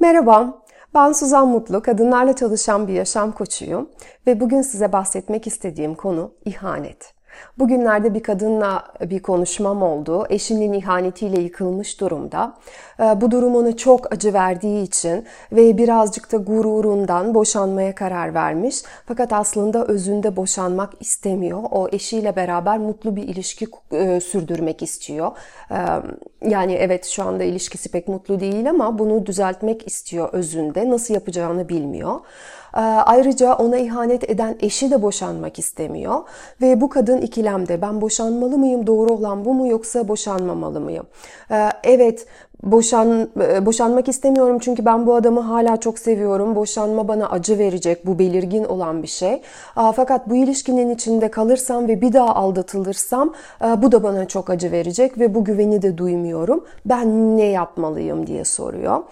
Merhaba, ben Suzan Mutlu, kadınlarla çalışan bir yaşam koçuyum ve bugün size bahsetmek istediğim konu ihanet. Bugünlerde bir kadınla bir konuşmam oldu. Eşinin ihanetiyle yıkılmış durumda. Ee, bu durum ona çok acı verdiği için ve birazcık da gururundan boşanmaya karar vermiş. Fakat aslında özünde boşanmak istemiyor. O eşiyle beraber mutlu bir ilişki e, sürdürmek istiyor. Ee, yani evet şu anda ilişkisi pek mutlu değil ama bunu düzeltmek istiyor özünde. Nasıl yapacağını bilmiyor. Ee, ayrıca ona ihanet eden eşi de boşanmak istemiyor ve bu kadın ikilemde ben boşanmalı mıyım doğru olan bu mu yoksa boşanmamalı mıyım? Ee, evet boşan e, boşanmak istemiyorum çünkü ben bu adamı hala çok seviyorum. Boşanma bana acı verecek. Bu belirgin olan bir şey. Fakat bu ilişkinin içinde kalırsam ve bir daha aldatılırsam e, bu da bana çok acı verecek ve bu güveni de duymuyorum. Ben ne yapmalıyım diye soruyor.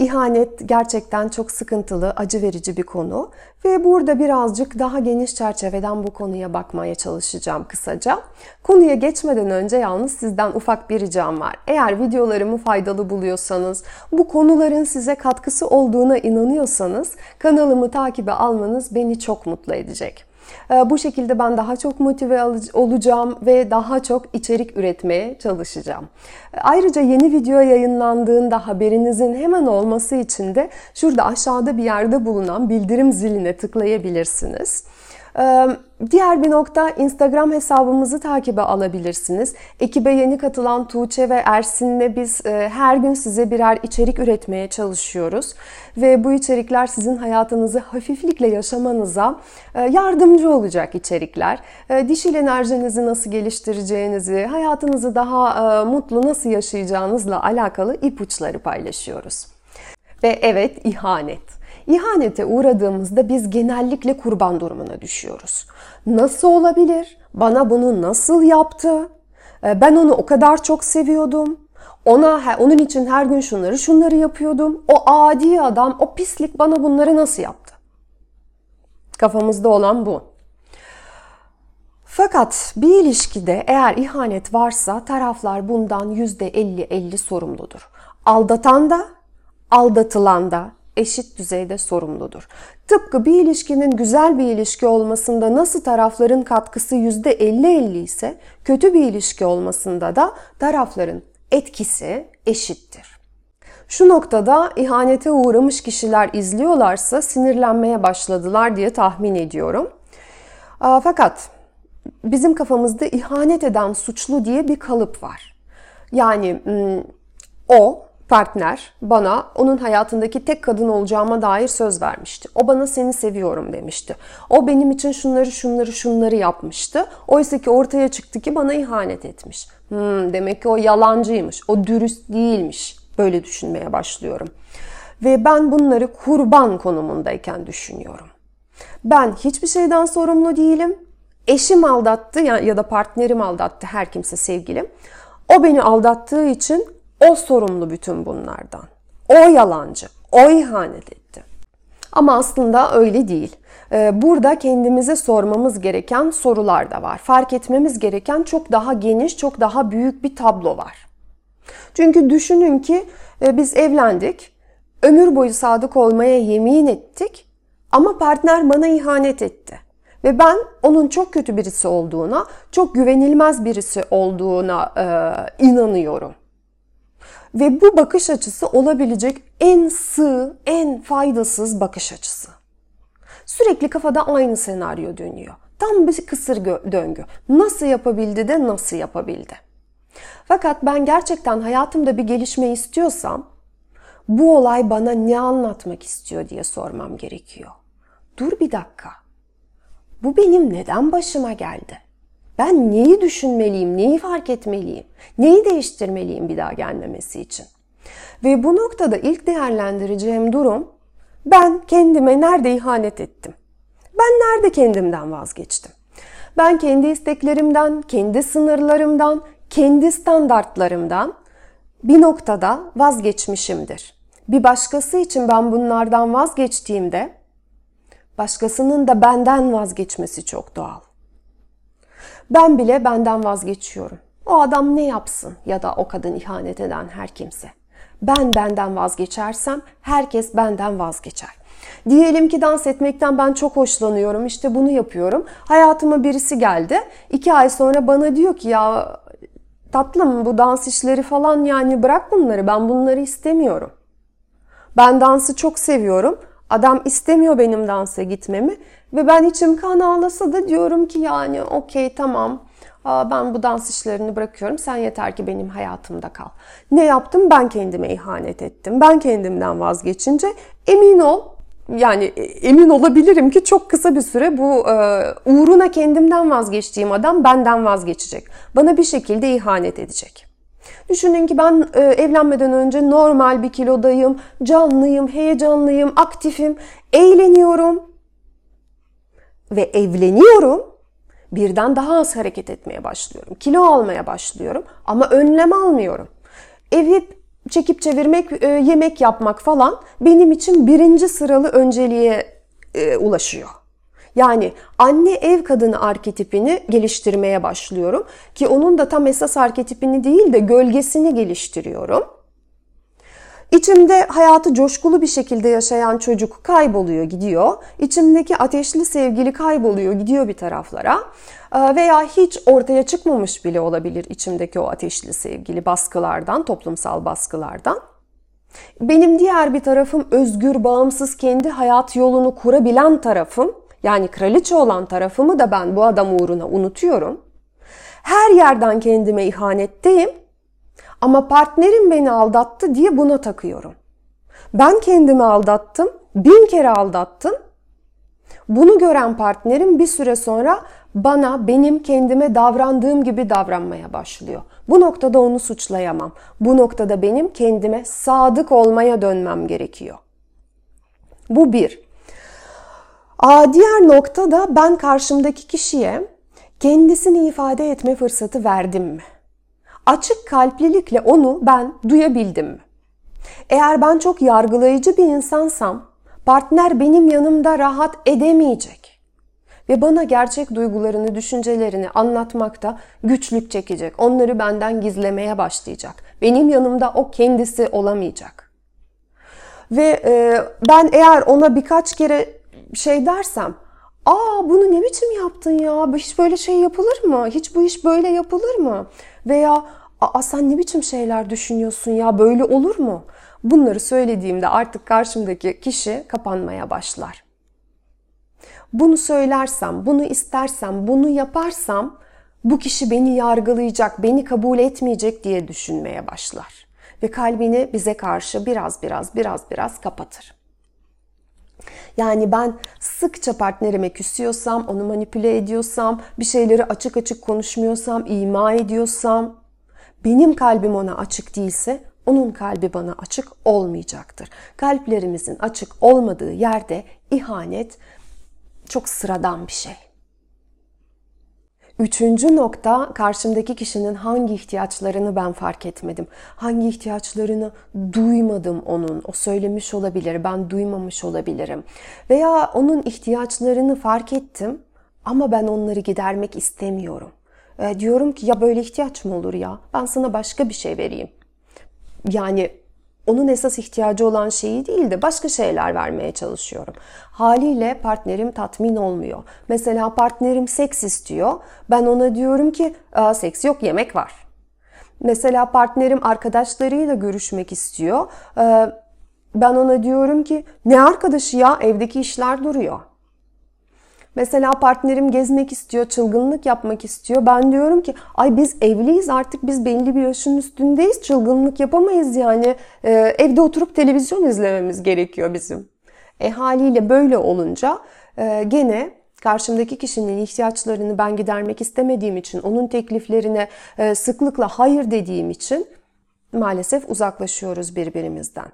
İhanet gerçekten çok sıkıntılı, acı verici bir konu ve burada birazcık daha geniş çerçeveden bu konuya bakmaya çalışacağım kısaca. Konuya geçmeden önce yalnız sizden ufak bir ricam var. Eğer videolarımı faydalı buluyorsanız, bu konuların size katkısı olduğuna inanıyorsanız kanalımı takibe almanız beni çok mutlu edecek. Ee, bu şekilde ben daha çok motive olacağım ve daha çok içerik üretmeye çalışacağım. Ayrıca yeni video yayınlandığında haberinizin hemen olması için de şurada aşağıda bir yerde bulunan bildirim ziline tıklayabilirsiniz. Diğer bir nokta Instagram hesabımızı takibe alabilirsiniz. Ekibe yeni katılan Tuğçe ve Ersin'le biz her gün size birer içerik üretmeye çalışıyoruz. Ve bu içerikler sizin hayatınızı hafiflikle yaşamanıza yardımcı olacak içerikler. Dişil enerjinizi nasıl geliştireceğinizi, hayatınızı daha mutlu nasıl yaşayacağınızla alakalı ipuçları paylaşıyoruz. Ve evet ihanet. İhanete uğradığımızda biz genellikle kurban durumuna düşüyoruz. Nasıl olabilir? Bana bunu nasıl yaptı? Ee, ben onu o kadar çok seviyordum. Ona onun için her gün şunları şunları yapıyordum. O adi adam, o pislik bana bunları nasıl yaptı? Kafamızda olan bu. Fakat bir ilişkide eğer ihanet varsa taraflar bundan %50-50 sorumludur. Aldatan da, aldatılan da, eşit düzeyde sorumludur. Tıpkı bir ilişkinin güzel bir ilişki olmasında nasıl tarafların katkısı %50-50 ise kötü bir ilişki olmasında da tarafların etkisi eşittir. Şu noktada ihanete uğramış kişiler izliyorlarsa sinirlenmeye başladılar diye tahmin ediyorum. Fakat bizim kafamızda ihanet eden suçlu diye bir kalıp var. Yani o partner bana onun hayatındaki tek kadın olacağıma dair söz vermişti. O bana seni seviyorum demişti. O benim için şunları şunları şunları yapmıştı. Oysa ki ortaya çıktı ki bana ihanet etmiş. Hmm, demek ki o yalancıymış. O dürüst değilmiş. Böyle düşünmeye başlıyorum. Ve ben bunları kurban konumundayken düşünüyorum. Ben hiçbir şeyden sorumlu değilim. Eşim aldattı ya da partnerim aldattı her kimse sevgilim. O beni aldattığı için o sorumlu bütün bunlardan. O yalancı, o ihanet etti. Ama aslında öyle değil. Ee, burada kendimize sormamız gereken sorular da var. Fark etmemiz gereken çok daha geniş, çok daha büyük bir tablo var. Çünkü düşünün ki e, biz evlendik, ömür boyu sadık olmaya yemin ettik ama partner bana ihanet etti. Ve ben onun çok kötü birisi olduğuna, çok güvenilmez birisi olduğuna e, inanıyorum. Ve bu bakış açısı olabilecek en sığ, en faydasız bakış açısı. Sürekli kafada aynı senaryo dönüyor. Tam bir kısır döngü. Nasıl yapabildi de nasıl yapabildi? Fakat ben gerçekten hayatımda bir gelişme istiyorsam bu olay bana ne anlatmak istiyor diye sormam gerekiyor. Dur bir dakika. Bu benim neden başıma geldi? Ben neyi düşünmeliyim, neyi fark etmeliyim, neyi değiştirmeliyim bir daha gelmemesi için? Ve bu noktada ilk değerlendireceğim durum ben kendime nerede ihanet ettim? Ben nerede kendimden vazgeçtim? Ben kendi isteklerimden, kendi sınırlarımdan, kendi standartlarımdan bir noktada vazgeçmişimdir. Bir başkası için ben bunlardan vazgeçtiğimde başkasının da benden vazgeçmesi çok doğal. Ben bile benden vazgeçiyorum. O adam ne yapsın ya da o kadın ihanet eden her kimse. Ben benden vazgeçersem herkes benden vazgeçer. Diyelim ki dans etmekten ben çok hoşlanıyorum. İşte bunu yapıyorum. Hayatıma birisi geldi. İki ay sonra bana diyor ki ya tatlım bu dans işleri falan yani bırak bunları. Ben bunları istemiyorum. Ben dansı çok seviyorum. Adam istemiyor benim dansa gitmemi. Ve ben içim kan ağlasa da diyorum ki yani okey tamam ben bu dans işlerini bırakıyorum. Sen yeter ki benim hayatımda kal. Ne yaptım? Ben kendime ihanet ettim. Ben kendimden vazgeçince emin ol yani emin olabilirim ki çok kısa bir süre bu e, uğruna kendimden vazgeçtiğim adam benden vazgeçecek. Bana bir şekilde ihanet edecek. Düşünün ki ben e, evlenmeden önce normal bir kilodayım, canlıyım, heyecanlıyım, aktifim, eğleniyorum ve evleniyorum. Birden daha az hareket etmeye başlıyorum. Kilo almaya başlıyorum ama önlem almıyorum. Evi çekip çevirmek, e, yemek yapmak falan benim için birinci sıralı önceliğe e, ulaşıyor. Yani anne ev kadını arketipini geliştirmeye başlıyorum ki onun da tam esas arketipini değil de gölgesini geliştiriyorum. İçimde hayatı coşkulu bir şekilde yaşayan çocuk kayboluyor, gidiyor. İçimdeki ateşli sevgili kayboluyor, gidiyor bir taraflara. Ee, veya hiç ortaya çıkmamış bile olabilir içimdeki o ateşli sevgili baskılardan, toplumsal baskılardan. Benim diğer bir tarafım özgür, bağımsız, kendi hayat yolunu kurabilen tarafım. Yani kraliçe olan tarafımı da ben bu adam uğruna unutuyorum. Her yerden kendime ihanetteyim ama partnerim beni aldattı diye buna takıyorum. Ben kendimi aldattım, bin kere aldattım. Bunu gören partnerim bir süre sonra bana benim kendime davrandığım gibi davranmaya başlıyor. Bu noktada onu suçlayamam. Bu noktada benim kendime sadık olmaya dönmem gerekiyor. Bu bir. Aa, diğer nokta da ben karşımdaki kişiye kendisini ifade etme fırsatı verdim mi? Açık kalplilikle onu ben duyabildim mi? Eğer ben çok yargılayıcı bir insansam partner benim yanımda rahat edemeyecek ve bana gerçek duygularını, düşüncelerini anlatmakta güçlük çekecek. Onları benden gizlemeye başlayacak. Benim yanımda o kendisi olamayacak. Ve e, ben eğer ona birkaç kere şey dersem, ''Aa bunu ne biçim yaptın ya? Hiç böyle şey yapılır mı? Hiç bu iş böyle yapılır mı?'' Veya ''Aa sen ne biçim şeyler düşünüyorsun ya? Böyle olur mu?'' Bunları söylediğimde artık karşımdaki kişi kapanmaya başlar. Bunu söylersem, bunu istersem, bunu yaparsam bu kişi beni yargılayacak, beni kabul etmeyecek diye düşünmeye başlar. Ve kalbini bize karşı biraz biraz biraz biraz kapatır. Yani ben sıkça partnerime küsüyorsam, onu manipüle ediyorsam, bir şeyleri açık açık konuşmuyorsam, ima ediyorsam, benim kalbim ona açık değilse onun kalbi bana açık olmayacaktır. Kalplerimizin açık olmadığı yerde ihanet çok sıradan bir şey. Üçüncü nokta karşımdaki kişinin hangi ihtiyaçlarını ben fark etmedim. Hangi ihtiyaçlarını duymadım onun. O söylemiş olabilir, ben duymamış olabilirim. Veya onun ihtiyaçlarını fark ettim ama ben onları gidermek istemiyorum. E, diyorum ki ya böyle ihtiyaç mı olur ya? Ben sana başka bir şey vereyim. Yani onun esas ihtiyacı olan şeyi değil de başka şeyler vermeye çalışıyorum. Haliyle partnerim tatmin olmuyor. Mesela partnerim seks istiyor. Ben ona diyorum ki seks yok yemek var. Mesela partnerim arkadaşlarıyla görüşmek istiyor. Ben ona diyorum ki ne arkadaşı ya evdeki işler duruyor. Mesela partnerim gezmek istiyor, çılgınlık yapmak istiyor. Ben diyorum ki ay biz evliyiz artık biz belli bir yaşın üstündeyiz. Çılgınlık yapamayız yani. Ee, evde oturup televizyon izlememiz gerekiyor bizim. E haliyle böyle olunca e, gene karşımdaki kişinin ihtiyaçlarını ben gidermek istemediğim için, onun tekliflerine e, sıklıkla hayır dediğim için maalesef uzaklaşıyoruz birbirimizden.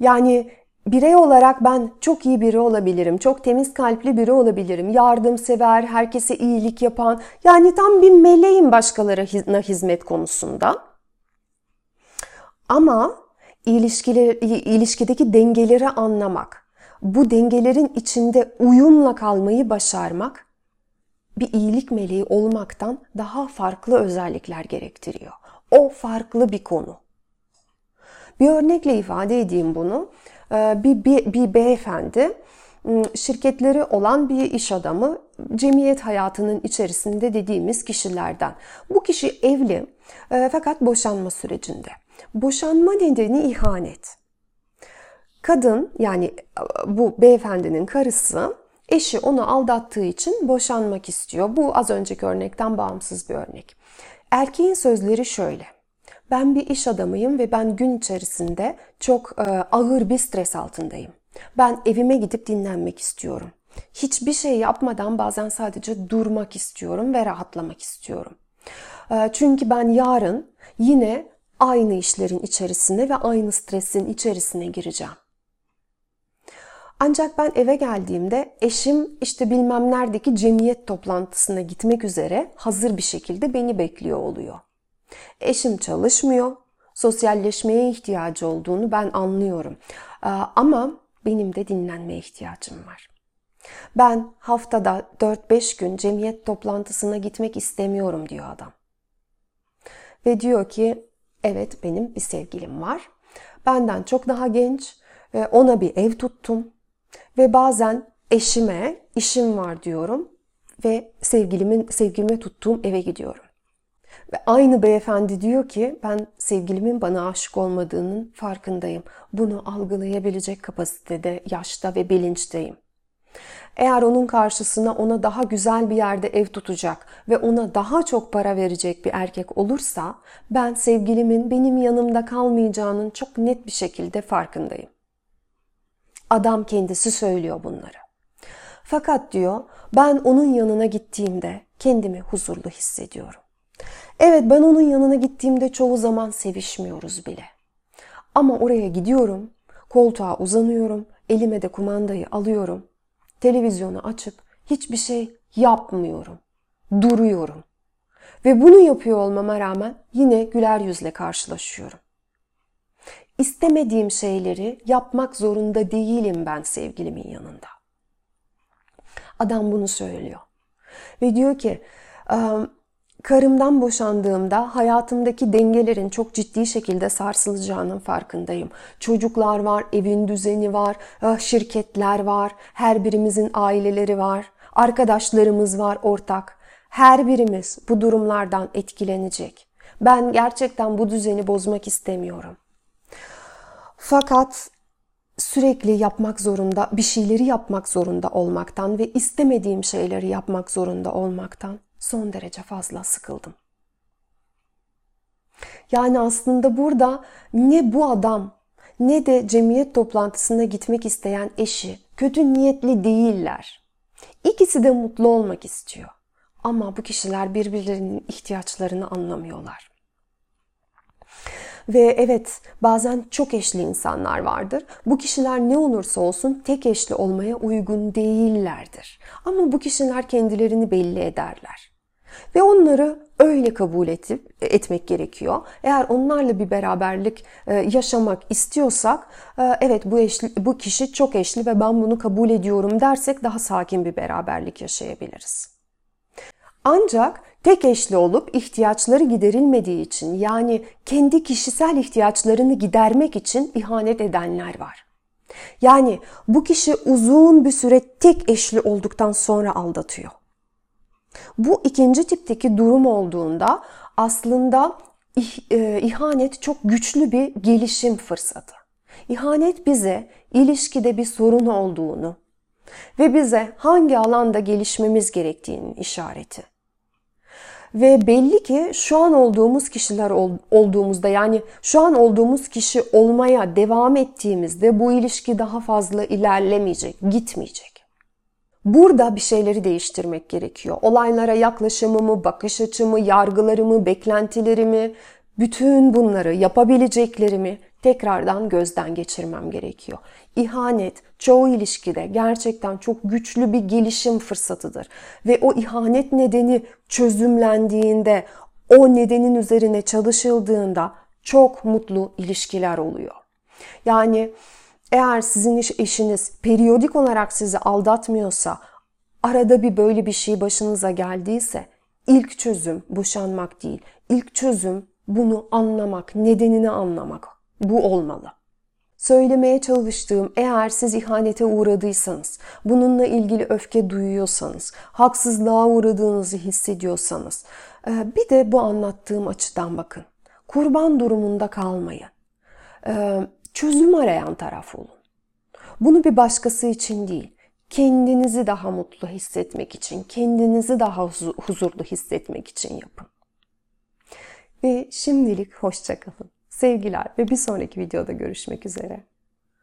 Yani birey olarak ben çok iyi biri olabilirim, çok temiz kalpli biri olabilirim, yardımsever, herkese iyilik yapan, yani tam bir meleğim başkalarına hizmet konusunda. Ama ilişkiler, ilişkideki dengeleri anlamak, bu dengelerin içinde uyumla kalmayı başarmak bir iyilik meleği olmaktan daha farklı özellikler gerektiriyor. O farklı bir konu. Bir örnekle ifade edeyim bunu. Ee, bir, bir, bir beyefendi ıı, şirketleri olan bir iş adamı, cemiyet hayatının içerisinde dediğimiz kişilerden. Bu kişi evli e, fakat boşanma sürecinde. Boşanma nedeni ihanet. Kadın yani bu beyefendinin karısı eşi onu aldattığı için boşanmak istiyor. Bu az önceki örnekten bağımsız bir örnek. Erkeğin sözleri şöyle. Ben bir iş adamıyım ve ben gün içerisinde çok e, ağır bir stres altındayım. Ben evime gidip dinlenmek istiyorum. Hiçbir şey yapmadan bazen sadece durmak istiyorum ve rahatlamak istiyorum. E, çünkü ben yarın yine aynı işlerin içerisine ve aynı stresin içerisine gireceğim. Ancak ben eve geldiğimde eşim işte bilmem neredeki cemiyet toplantısına gitmek üzere hazır bir şekilde beni bekliyor oluyor. Eşim çalışmıyor, sosyalleşmeye ihtiyacı olduğunu ben anlıyorum. Ama benim de dinlenmeye ihtiyacım var. Ben haftada 4-5 gün cemiyet toplantısına gitmek istemiyorum diyor adam. Ve diyor ki evet benim bir sevgilim var. Benden çok daha genç. Ona bir ev tuttum. Ve bazen eşime işim var diyorum ve sevgilimin sevgilime tuttuğum eve gidiyorum. Ve aynı beyefendi diyor ki ben sevgilimin bana aşık olmadığının farkındayım. Bunu algılayabilecek kapasitede, yaşta ve bilinçteyim. Eğer onun karşısına ona daha güzel bir yerde ev tutacak ve ona daha çok para verecek bir erkek olursa ben sevgilimin benim yanımda kalmayacağının çok net bir şekilde farkındayım. Adam kendisi söylüyor bunları. Fakat diyor ben onun yanına gittiğimde kendimi huzurlu hissediyorum. Evet ben onun yanına gittiğimde çoğu zaman sevişmiyoruz bile. Ama oraya gidiyorum, koltuğa uzanıyorum, elime de kumandayı alıyorum. Televizyonu açıp hiçbir şey yapmıyorum. Duruyorum. Ve bunu yapıyor olmama rağmen yine güler yüzle karşılaşıyorum. İstemediğim şeyleri yapmak zorunda değilim ben sevgilimin yanında. Adam bunu söylüyor. Ve diyor ki karımdan boşandığımda hayatımdaki dengelerin çok ciddi şekilde sarsılacağının farkındayım. Çocuklar var, evin düzeni var, ah, şirketler var, her birimizin aileleri var, arkadaşlarımız var ortak. Her birimiz bu durumlardan etkilenecek. Ben gerçekten bu düzeni bozmak istemiyorum. Fakat sürekli yapmak zorunda, bir şeyleri yapmak zorunda olmaktan ve istemediğim şeyleri yapmak zorunda olmaktan son derece fazla sıkıldım. Yani aslında burada ne bu adam ne de cemiyet toplantısına gitmek isteyen eşi kötü niyetli değiller. İkisi de mutlu olmak istiyor. Ama bu kişiler birbirlerinin ihtiyaçlarını anlamıyorlar. Ve evet bazen çok eşli insanlar vardır. Bu kişiler ne olursa olsun tek eşli olmaya uygun değillerdir. Ama bu kişiler kendilerini belli ederler. Ve onları öyle kabul etip, etmek gerekiyor. Eğer onlarla bir beraberlik e, yaşamak istiyorsak, e, evet bu eşli, bu kişi çok eşli ve ben bunu kabul ediyorum dersek daha sakin bir beraberlik yaşayabiliriz. Ancak tek eşli olup ihtiyaçları giderilmediği için yani kendi kişisel ihtiyaçlarını gidermek için ihanet edenler var. Yani bu kişi uzun bir süre tek eşli olduktan sonra aldatıyor. Bu ikinci tipteki durum olduğunda aslında e, ihanet çok güçlü bir gelişim fırsatı. İhanet bize ilişkide bir sorun olduğunu ve bize hangi alanda gelişmemiz gerektiğinin işareti. Ve belli ki şu an olduğumuz kişiler olduğumuzda yani şu an olduğumuz kişi olmaya devam ettiğimizde bu ilişki daha fazla ilerlemeyecek, gitmeyecek. Burada bir şeyleri değiştirmek gerekiyor. Olaylara yaklaşımımı, bakış açımı, yargılarımı, beklentilerimi, bütün bunları yapabileceklerimi tekrardan gözden geçirmem gerekiyor. İhanet çoğu ilişkide gerçekten çok güçlü bir gelişim fırsatıdır ve o ihanet nedeni çözümlendiğinde, o nedenin üzerine çalışıldığında çok mutlu ilişkiler oluyor. Yani eğer sizin eşiniz periyodik olarak sizi aldatmıyorsa, arada bir böyle bir şey başınıza geldiyse ilk çözüm boşanmak değil. İlk çözüm bunu anlamak, nedenini anlamak Bu olmalı. Söylemeye çalıştığım eğer siz ihanete uğradıysanız, bununla ilgili öfke duyuyorsanız, haksızlığa uğradığınızı hissediyorsanız, e, bir de bu anlattığım açıdan bakın. Kurban durumunda kalmayın. Çözüm arayan taraf olun. Bunu bir başkası için değil, kendinizi daha mutlu hissetmek için, kendinizi daha huzurlu hissetmek için yapın. Ve şimdilik hoşçakalın. Sevgiler ve bir sonraki videoda görüşmek üzere.